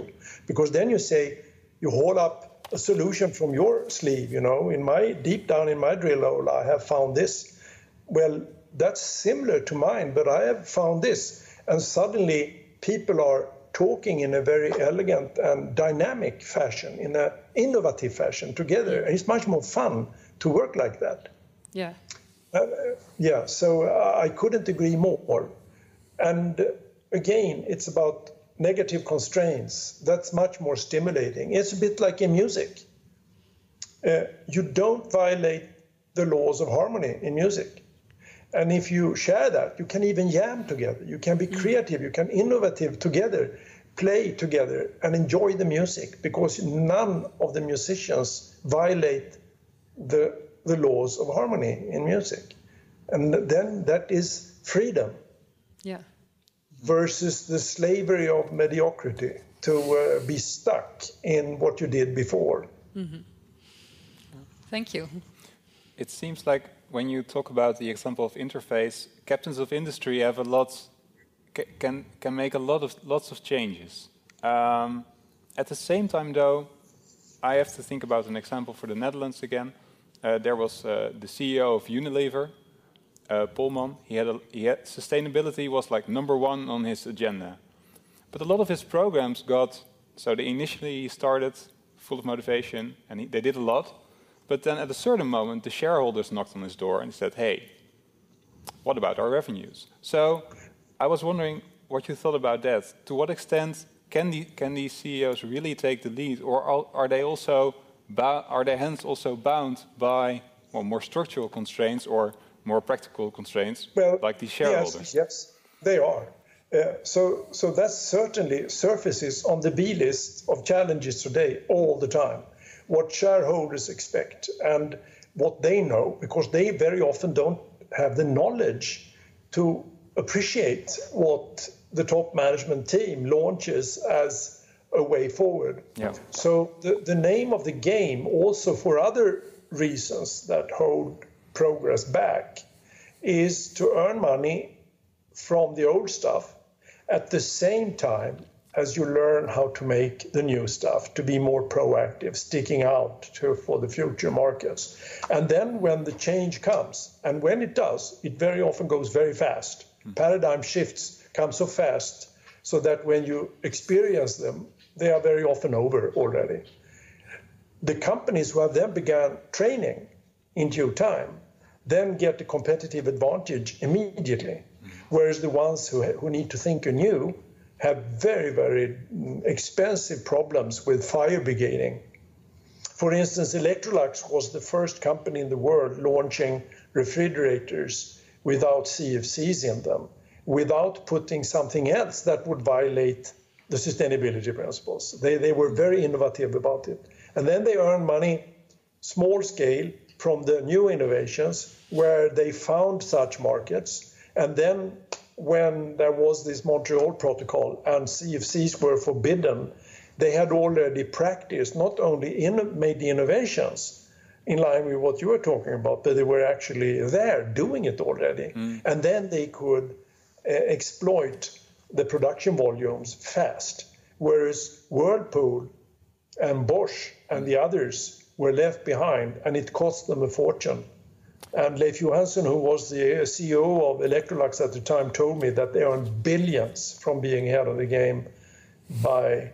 Because then you say you hold up a solution from your sleeve you know in my deep down in my drill hole i have found this. Well that's similar to mine but i have found this and suddenly people are talking in a very elegant and dynamic fashion, in an innovative fashion together. And it's much more fun to work like that. Yeah. Uh, yeah, so uh, I couldn't agree more. And uh, again, it's about negative constraints. That's much more stimulating. It's a bit like in music. Uh, you don't violate the laws of harmony in music. And if you share that, you can even jam together. You can be mm. creative. You can innovative together, play together, and enjoy the music because none of the musicians violate the the laws of harmony in music, and then that is freedom. Yeah. Versus the slavery of mediocrity to uh, be stuck in what you did before. Mm-hmm. Thank you. It seems like when you talk about the example of interface, captains of industry have a lot can can make a lot of lots of changes. Um, at the same time, though, I have to think about an example for the Netherlands again. Uh, there was uh, the CEO of Unilever, uh, Polman. He had, a, he had sustainability was like number one on his agenda, but a lot of his programs got so they initially started full of motivation and he, they did a lot but then at a certain moment, the shareholders knocked on his door and said, hey, what about our revenues? So I was wondering what you thought about that. To what extent can, the, can these CEOs really take the lead, or are, are they also are their hands also bound by well, more structural constraints or more practical constraints, well, like the shareholders. Yes, yes, they are. Uh, so, so that certainly surfaces on the B list of challenges today all the time. What shareholders expect and what they know, because they very often don't have the knowledge to appreciate what the top management team launches as a way forward. Yeah. So the, the name of the game also for other reasons that hold progress back is to earn money from the old stuff at the same time as you learn how to make the new stuff to be more proactive sticking out to, for the future markets and then when the change comes and when it does it very often goes very fast mm. paradigm shifts come so fast so that when you experience them they are very often over already the companies who have then began training in due time then get a competitive advantage immediately. Whereas the ones who, who need to think anew have very, very expensive problems with fire beginning. For instance, Electrolux was the first company in the world launching refrigerators without CFCs in them, without putting something else that would violate the sustainability principles. They, they were very innovative about it. And then they earn money small scale from the new innovations where they found such markets. And then when there was this Montreal Protocol and CFCs were forbidden, they had already practiced, not only in, made the innovations in line with what you were talking about, but they were actually there doing it already. Mm. And then they could uh, exploit the production volumes fast. Whereas Whirlpool and Bosch and the others were left behind, and it cost them a fortune. And Leif Johansson, who was the CEO of Electrolux at the time, told me that they earned billions from being ahead of the game by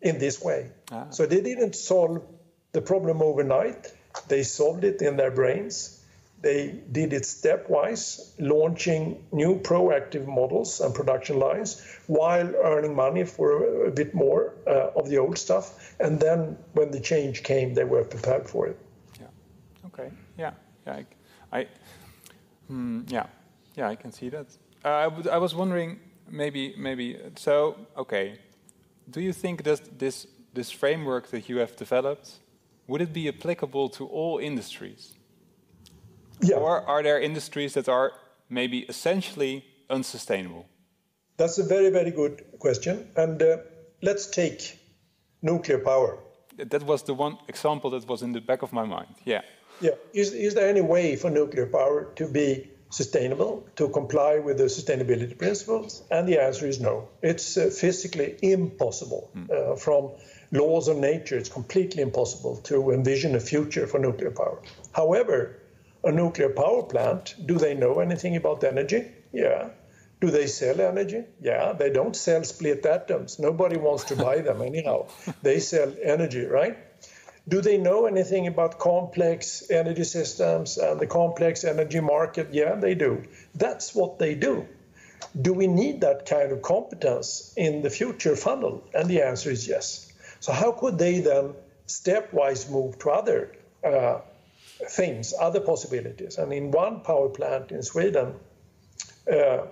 in this way. Ah. So they didn't solve the problem overnight. They solved it in their brains. They did it stepwise, launching new proactive models and production lines while earning money for a bit more uh, of the old stuff. And then when the change came, they were prepared for it. Yeah. Okay. Yeah. Yeah. I, hmm, yeah, yeah, I can see that. Uh, I, was wondering, maybe, maybe. So, okay, do you think that this this framework that you have developed would it be applicable to all industries? Yeah. Or are there industries that are maybe essentially unsustainable? That's a very, very good question. And uh, let's take nuclear power. That was the one example that was in the back of my mind. Yeah. Yeah. Is, is there any way for nuclear power to be sustainable, to comply with the sustainability principles? And the answer is no. It's uh, physically impossible. Mm. Uh, from laws of nature, it's completely impossible to envision a future for nuclear power. However, a nuclear power plant, do they know anything about energy? Yeah. Do they sell energy? Yeah, they don't sell split atoms. Nobody wants to buy them anyhow. They sell energy, right? Do they know anything about complex energy systems and the complex energy market? Yeah, they do. That's what they do. Do we need that kind of competence in the future funnel? And the answer is yes. So, how could they then stepwise move to other uh, things, other possibilities? And in one power plant in Sweden, uh,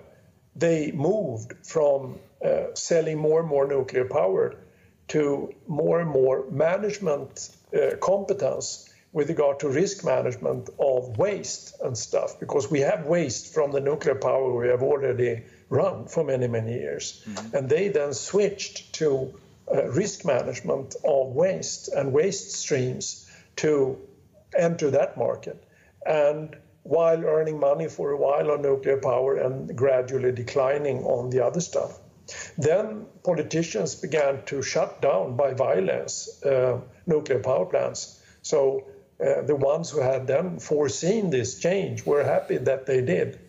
they moved from uh, selling more and more nuclear power to more and more management uh, competence with regard to risk management of waste and stuff, because we have waste from the nuclear power we have already run for many, many years. Mm-hmm. And they then switched to uh, risk management of waste and waste streams to enter that market. And while earning money for a while on nuclear power and gradually declining on the other stuff. Then politicians began to shut down by violence uh, nuclear power plants. So uh, the ones who had then foreseen this change were happy that they did.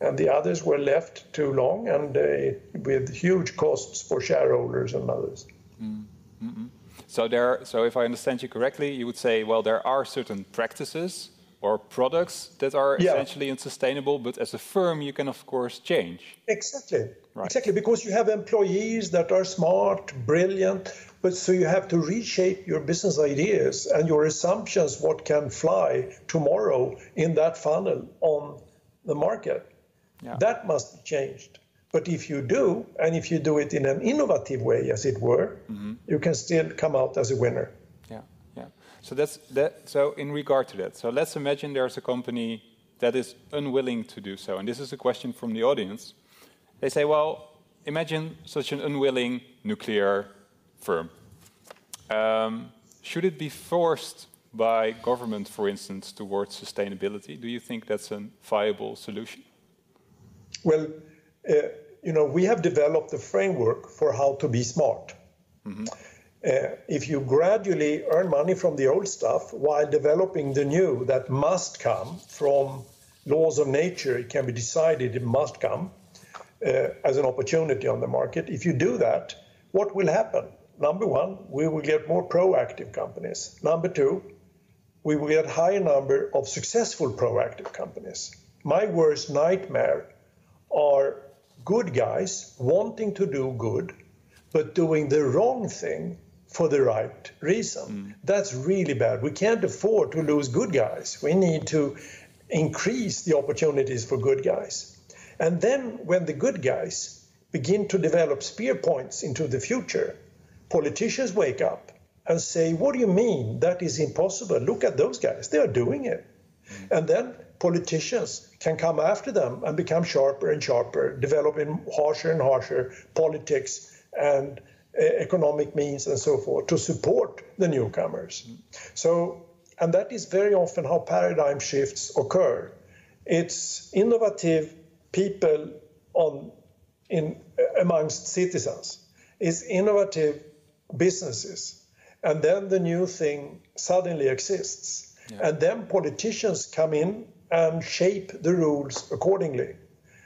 And the others were left too long and uh, with huge costs for shareholders and others. Mm. So, there, so if I understand you correctly, you would say, well, there are certain practices or products that are yeah. essentially unsustainable, but as a firm, you can, of course, change. Exactly. Right. Exactly, because you have employees that are smart, brilliant, But so you have to reshape your business ideas and your assumptions what can fly tomorrow in that funnel on the market. Yeah. That must be changed. But if you do, and if you do it in an innovative way, as it were, mm-hmm. you can still come out as a winner. Yeah, yeah. So that's that. So in regard to that, so let's imagine there's a company that is unwilling to do so, and this is a question from the audience. They say, well, imagine such an unwilling nuclear firm. Um, should it be forced by government, for instance, towards sustainability? Do you think that's a viable solution? Well, uh, you know, we have developed a framework for how to be smart. Mm-hmm. Uh, if you gradually earn money from the old stuff while developing the new that must come from laws of nature, it can be decided it must come as an opportunity on the market. If you do that, what will happen? Number one, we will get more proactive companies. Number two, we will get higher number of successful proactive companies. My worst nightmare are good guys wanting to do good, but doing the wrong thing for the right reason. Mm. That's really bad. We can't afford to lose good guys. We need to increase the opportunities for good guys. And then when the good guys begin to develop spear points into the future, politicians wake up and say, What do you mean? That is impossible. Look at those guys. They are doing it. Mm. And then politicians can come after them and become sharper and sharper, developing harsher and harsher politics and uh, economic means and so forth to support the newcomers. Mm. So, and that is very often how paradigm shifts occur. It's innovative people on in amongst citizens. is innovative businesses, and then the new thing suddenly exists, yeah. and then politicians come in and shape the rules accordingly.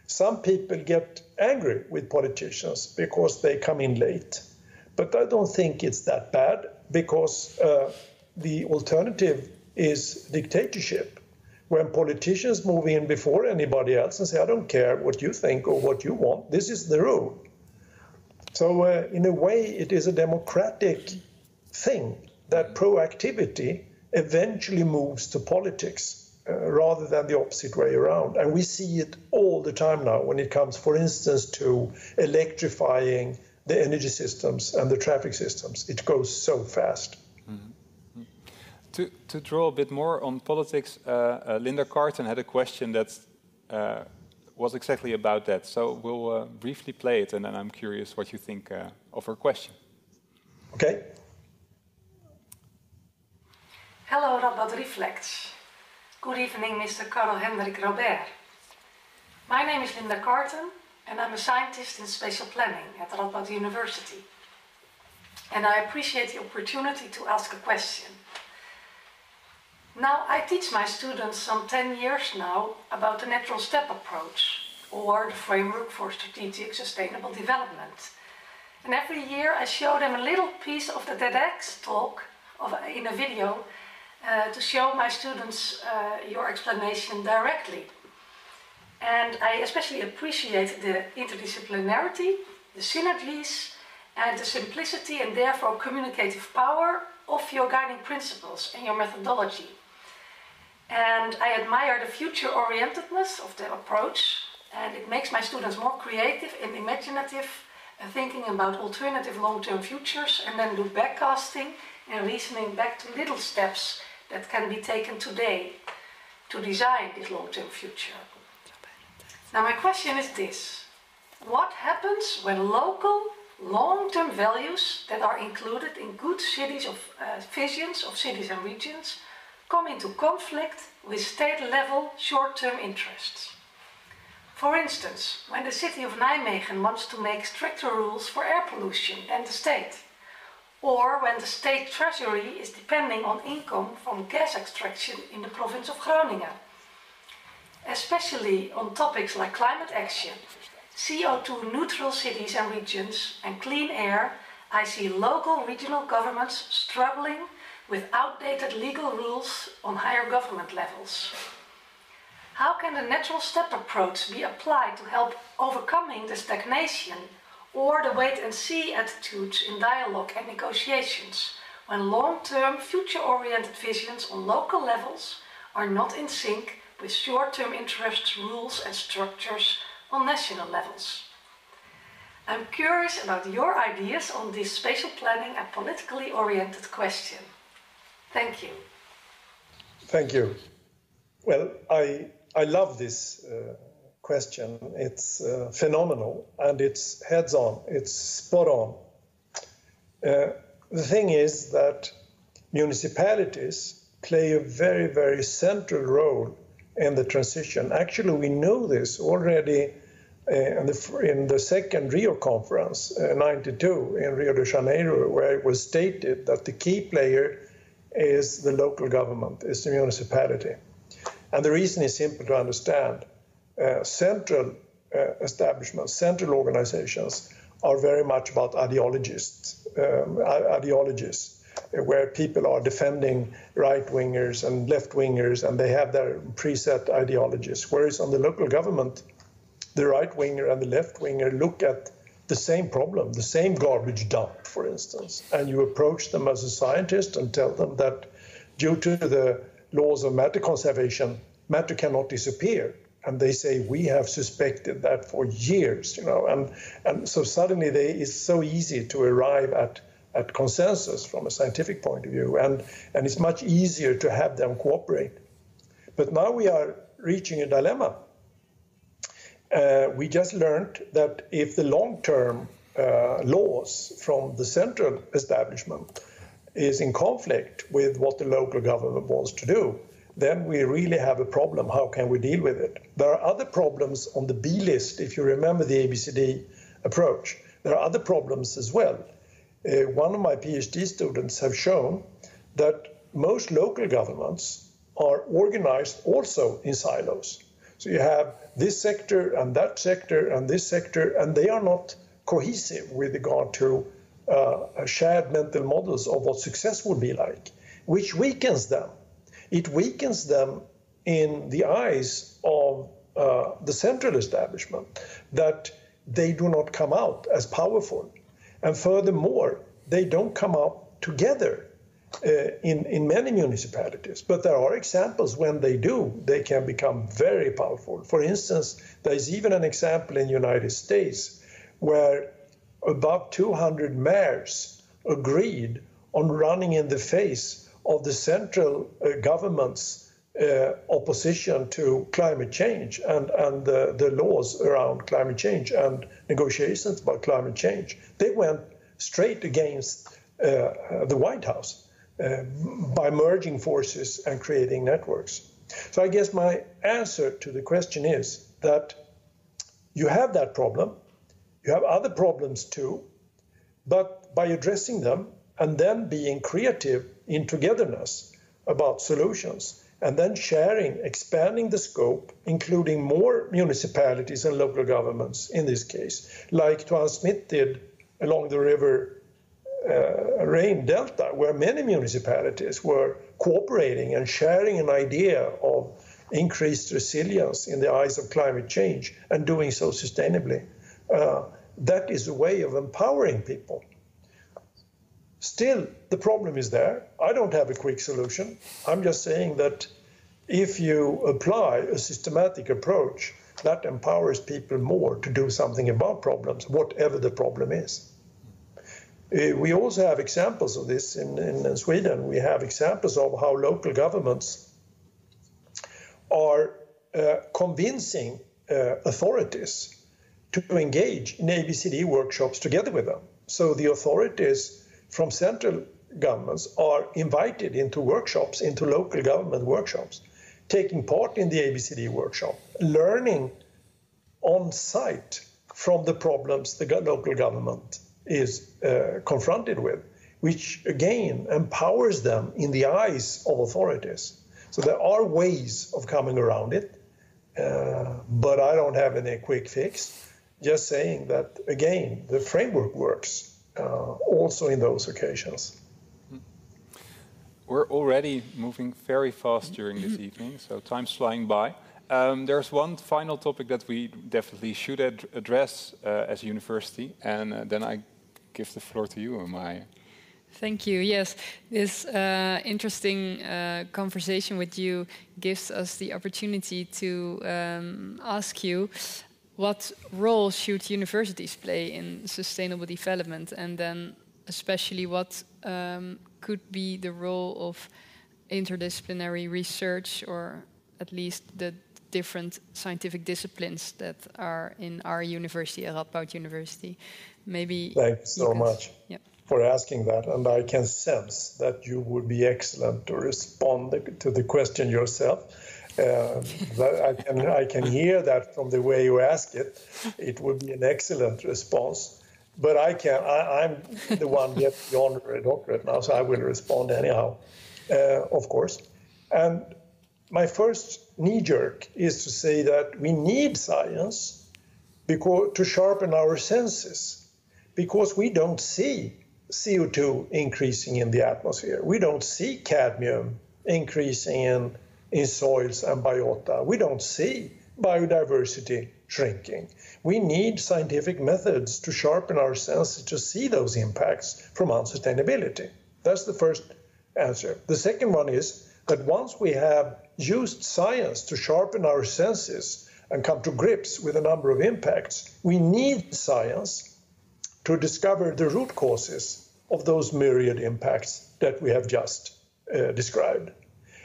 Some people get angry with politicians because they come in late, but I don't think it's that bad because uh, the alternative is dictatorship. When politicians move in before anybody else and say, I don't care what you think or what you want, this is the rule. So, uh, in a way, it is a democratic thing that proactivity eventually moves to politics uh, rather than the opposite way around. And we see it all the time now when it comes, for instance, to electrifying the energy systems and the traffic systems. It goes so fast. To, to draw a bit more on politics, uh, uh, Linda Carton had a question that uh, was exactly about that. So we'll uh, briefly play it, and then I'm curious what you think uh, of her question. Okay. Hello, Radboud Reflects. Good evening, Mr. Karl-Henrik Robèrt. My name is Linda Carton, and I'm a scientist in spatial planning at Radboud University. And I appreciate the opportunity to ask a question. Now, I teach my students some 10 years now about the natural step approach, or the framework for strategic sustainable development. And every year I show them a little piece of the TEDx talk of, in a video uh, to show my students uh, your explanation directly. And I especially appreciate the interdisciplinarity, the synergies, and the simplicity and therefore communicative power of your guiding principles and your methodology. And I admire the future orientedness of the approach, and it makes my students more creative and imaginative, uh, thinking about alternative long term futures, and then do backcasting and reasoning back to little steps that can be taken today to design this long-term future. Now my question is this. What happens when local long-term values that are included in good cities of uh, visions of cities and regions come into conflict with state-level short-term interests? For instance, when the city of Nijmegen wants to make stricter rules for air pollution than the state, or when the state treasury is depending on income from gas extraction in the province of Groningen. Especially on topics like climate action, CO2 neutral cities and regions, and clean air, I see local regional governments struggling with outdated legal rules on higher government levels. How can the natural step approach be applied to help overcoming the stagnation or the wait and see attitudes in dialogue and negotiations when long term, future oriented visions on local levels are not in sync with short term interests, rules, and structures on national levels. I'm curious about your ideas on this spatial planning and politically oriented question. Thank you. Thank you. Well, I, I love this uh, question. It's uh, phenomenal and it's heads on, it's spot on. Uh, the thing is that municipalities play a very, very central role in the transition. Actually, we know this already uh, in, the, in the second Rio conference, uh, 92, in Rio de Janeiro, where it was stated that the key player is the local government, is the municipality. And the reason is simple to understand. Uh, central uh, establishments, central organizations are very much about ideologists, um, ideologies, where people are defending right wingers and left wingers, and they have their preset ideologies. Whereas on the local government, the right winger and the left winger look at the same problem, the same garbage dump, for instance, and you approach them as a scientist and tell them that due to the laws of matter conservation, matter cannot disappear. And they say we have suspected that for years you know. And and so suddenly they, it's so easy to arrive at at consensus from a scientific point of view. And and it's much easier to have them cooperate. But now we are reaching a dilemma uh, we just learned that if the long-term uh, laws from the central establishment is in conflict with what the local government wants to do, then we really have a problem. How can we deal with it? There are other problems on the B list, if you remember the ABCD approach. There are other problems as well. Uh, one of my PhD students have shown that most local governments are organized also in silos. So you have this sector and that sector and this sector, and they are not cohesive with regard to uh, shared mental models of what success would be like, which weakens them it weakens them in the eyes of uh, the central establishment that they do not come out as powerful. And furthermore, they don't come out together in, in many municipalities. But there are examples when they do, they can become very powerful. For instance, there is even an example in the United States where about 200 mayors agreed on running in the face of the central uh, government's uh, opposition to climate change and, and the, the laws around climate change and negotiations about climate change. They went straight against uh, the White House uh, by merging forces and creating networks. So I guess my answer to the question is that you have that problem, you have other problems too, but by addressing them and then being creative in togetherness about solutions and then sharing, expanding the scope, including more municipalities and local governments in this case, like Tuan Smith did along the river uh, Delta, where many municipalities were cooperating and sharing an idea of increased resilience in the eyes of climate change and doing so sustainably. Uh, that is a way of empowering people Still, the problem is there. I don't have a quick solution. I'm just saying that if you apply a systematic approach, that empowers people more to do something about problems, whatever the problem is. Uh, we also have examples of this in, in Sweden. We have examples of how local governments are uh, convincing uh, authorities to engage in ABCD workshops together with them. So the authorities from central governments are invited into workshops, into local government workshops, taking part in the ABCD workshop, learning on site from the problems the local government is uh, confronted with, which again empowers them in the eyes of authorities. So there are ways of coming around it, uh, but I don't have any quick fix. Just saying that again, the framework works uh, also in those occasions. We're already moving very fast during this evening, so time's flying by. Um, there's one final topic that we definitely should ad address uh, as a university, and uh, then I give the floor to you, Maya. Thank you. Yes, this uh, interesting uh, conversation with you gives us the opportunity to um, ask you what role should universities play in sustainable development, and then especially what um, could be the role of interdisciplinary research, or at least the different scientific disciplines that are in our university, Radboud University. Maybe. Thanks so much. Yeah for asking that, and I can sense that you would be excellent to respond to the question yourself. Uh, I can I can hear that from the way you ask it. It would be an excellent response. But I can I, am the one get the honorary doctorate now, so I will respond anyhow, uh, of course. And my first knee jerk is to say that we need science because to sharpen our senses because we don't see CO2 increasing in the atmosphere. We don't see cadmium increasing in, in soils and biota. We don't see biodiversity shrinking. We need scientific methods to sharpen our senses to see those impacts from unsustainability. That's the first answer. The second one is that once we have used science to sharpen our senses and come to grips with a number of impacts, we need science to discover the root causes of those myriad impacts that we have just uh, described.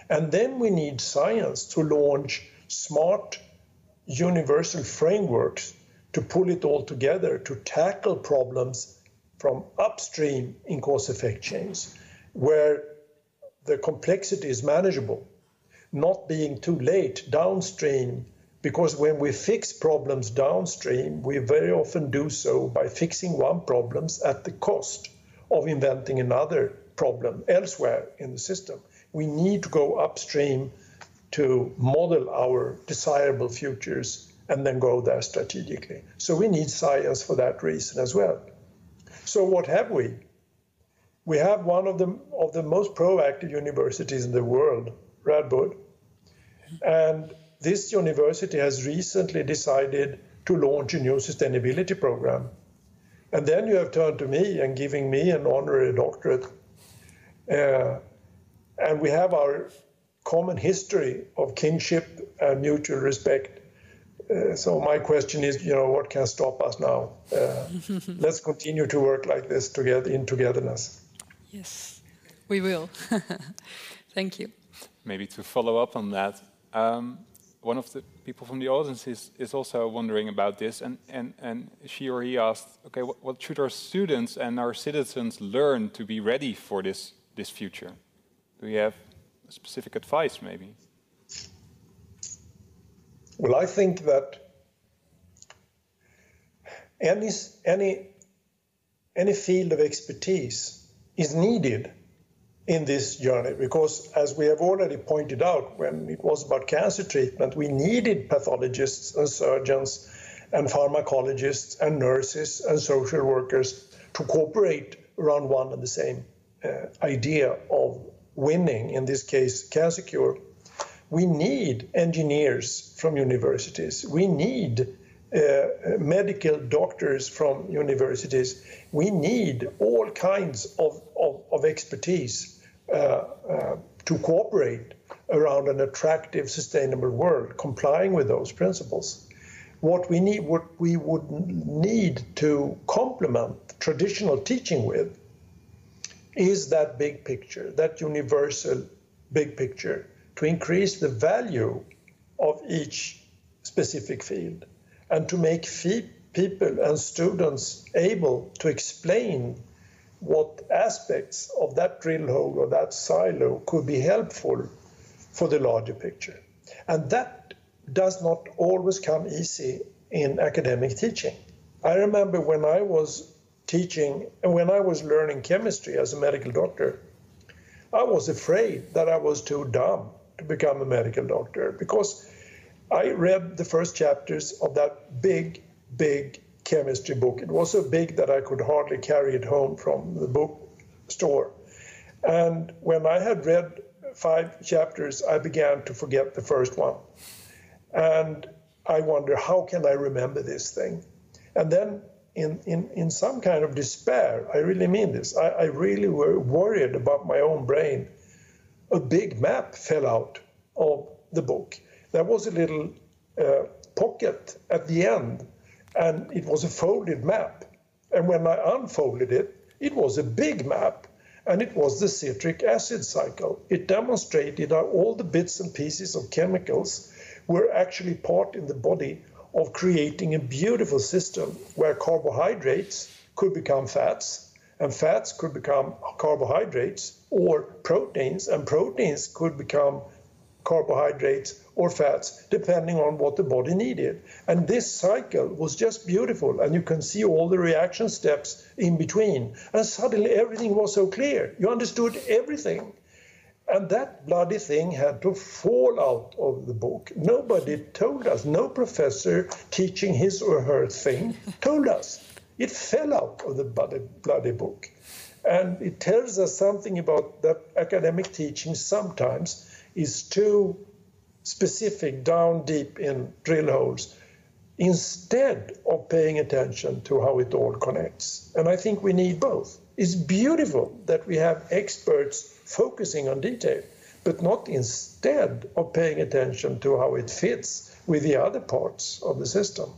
And then we need science to launch smart universal frameworks to pull it all together to tackle problems from upstream in cause effect chains where the complexity is manageable, not being too late downstream because when we fix problems downstream, we very often do so by fixing one problem at the cost of inventing another problem elsewhere in the system. We need to go upstream to model our desirable futures and then go there strategically. So we need science for that reason as well. So what have we? We have one of the of the most proactive universities in the world, Radboud. And this university has recently decided to launch a new sustainability program. And then you have turned to me and giving me an honorary doctorate. Uh, and we have our common history of kinship and mutual respect. Uh, so my question is, you know, what can stop us now? Uh, let's continue to work like this together in togetherness. Yes, we will. Thank you. Maybe to follow up on that, um, one of the people from the audience is, is also wondering about this, and, and, and she or he asked, okay, what, what should our students and our citizens learn to be ready for this, this future? Do you have specific advice, maybe? Well, I think that any, any, any field of expertise is needed in this journey because, as we have already pointed out, when it was about cancer treatment, we needed pathologists and surgeons and pharmacologists and nurses and social workers to cooperate around one and the same uh, idea of winning, in this case, cancer cure. We need engineers from universities. We need uh, medical doctors from universities. We need all kinds of, of, of expertise Uh, uh, to cooperate around an attractive, sustainable world, complying with those principles. What we need, what we would need to complement traditional teaching with, is that big picture, that universal big picture, to increase the value of each specific field and to make people and students able to explain what aspects of that drill hole or that silo could be helpful for the larger picture. And that does not always come easy in academic teaching. I remember when I was teaching and when I was learning chemistry as a medical doctor, I was afraid that I was too dumb to become a medical doctor because I read the first chapters of that big, big chemistry book. It was so big that I could hardly carry it home from the bookstore. And when I had read five chapters, I began to forget the first one. And I wonder, how can I remember this thing? And then, in, in, in some kind of despair, I really mean this, I, I really were worried about my own brain. A big map fell out of the book. There was a little uh, pocket at the end, and it was a folded map. And when I unfolded it, it was a big map, and it was the citric acid cycle. It demonstrated how all the bits and pieces of chemicals were actually part in the body of creating a beautiful system where carbohydrates could become fats, and fats could become carbohydrates or proteins, and proteins could become carbohydrates or fats, depending on what the body needed. And this cycle was just beautiful, and you can see all the reaction steps in between. And suddenly everything was so clear. You understood everything. And that bloody thing had to fall out of the book. Nobody told us, no professor teaching his or her thing told us. It fell out of the bloody, bloody book. And it tells us something about that academic teaching sometimes is too specific down deep in drill holes instead of paying attention to how it all connects. And I think we need both. It's beautiful that we have experts focusing on detail, but not instead of paying attention to how it fits with the other parts of the system.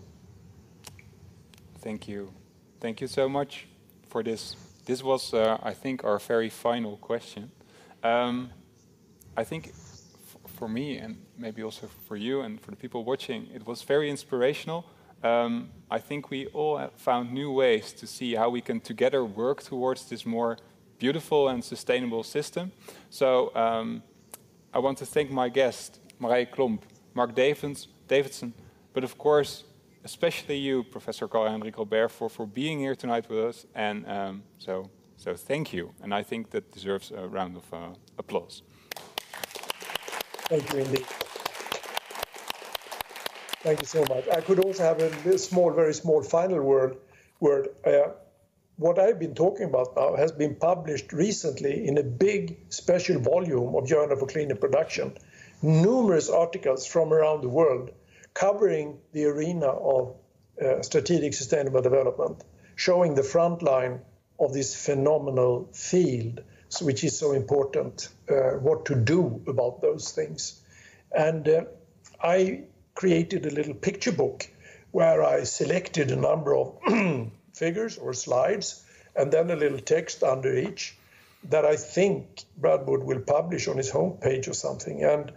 Thank you. Thank you so much for this. This was, uh, I think, our very final question. Um, I think for me and maybe also for you and for the people watching, it was very inspirational. Um, I think we all found new ways to see how we can together work towards this more beautiful and sustainable system. So um, I want to thank my guest, Marie Klomp, Marc Davids, Davidson, but of course, especially you, Professor Karl-Henrik Robèrt, for, for being here tonight with us. And um, so, so thank you. And I think that deserves a round of uh, applause. Thank you indeed. Thank you so much. I could also have a small, very small final word. Word. Uh, what I've been talking about now has been published recently in a big special volume of Journal for Cleaner Production. Numerous articles from around the world covering the arena of uh, strategic sustainable development, showing the front line of this phenomenal field which is so important, uh, what to do about those things. And uh, I created a little picture book where I selected a number of figures or slides and then a little text under each that I think Radboud will publish on his homepage or something. And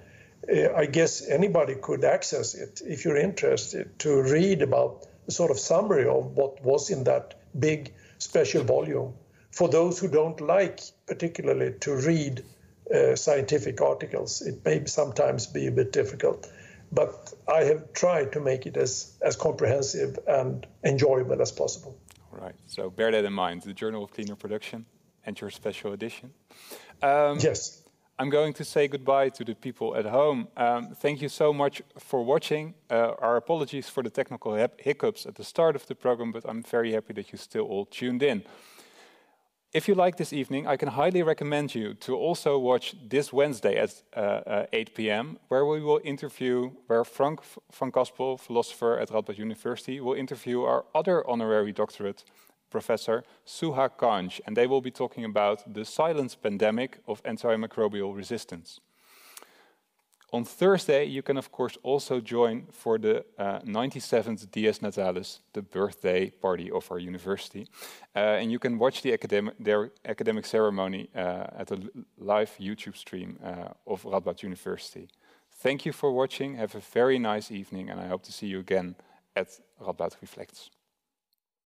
uh, I guess anybody could access it if you're interested to read about a sort of summary of what was in that big special volume for those who don't like particularly to read uh, scientific articles. It may sometimes be a bit difficult, but I have tried to make it as, as comprehensive and enjoyable as possible. All right, so bear that in mind the Journal of Cleaner Production and your special edition. Um, yes. I'm going to say goodbye to the people at home. Um, thank you so much for watching. Uh, our apologies for the technical hiccups at the start of the program, but I'm very happy that you still all tuned in. If you like this evening, I can highly recommend you to also watch this Wednesday at uh, uh, 8 p.m., where we will interview, where Frank van Kaspel, philosopher at Radboud University, will interview our other honorary doctorate professor, Souha Kanj, and they will be talking about the silence pandemic of antimicrobial resistance. On Thursday, you can of course also join for the uh, 97th Dies Natalis, the birthday party of our university. Uh, and you can watch the academic, their academic ceremony uh, at a live YouTube stream uh, of Radboud University. Thank you for watching. Have a very nice evening, and I hope to see you again at Radboud Reflects.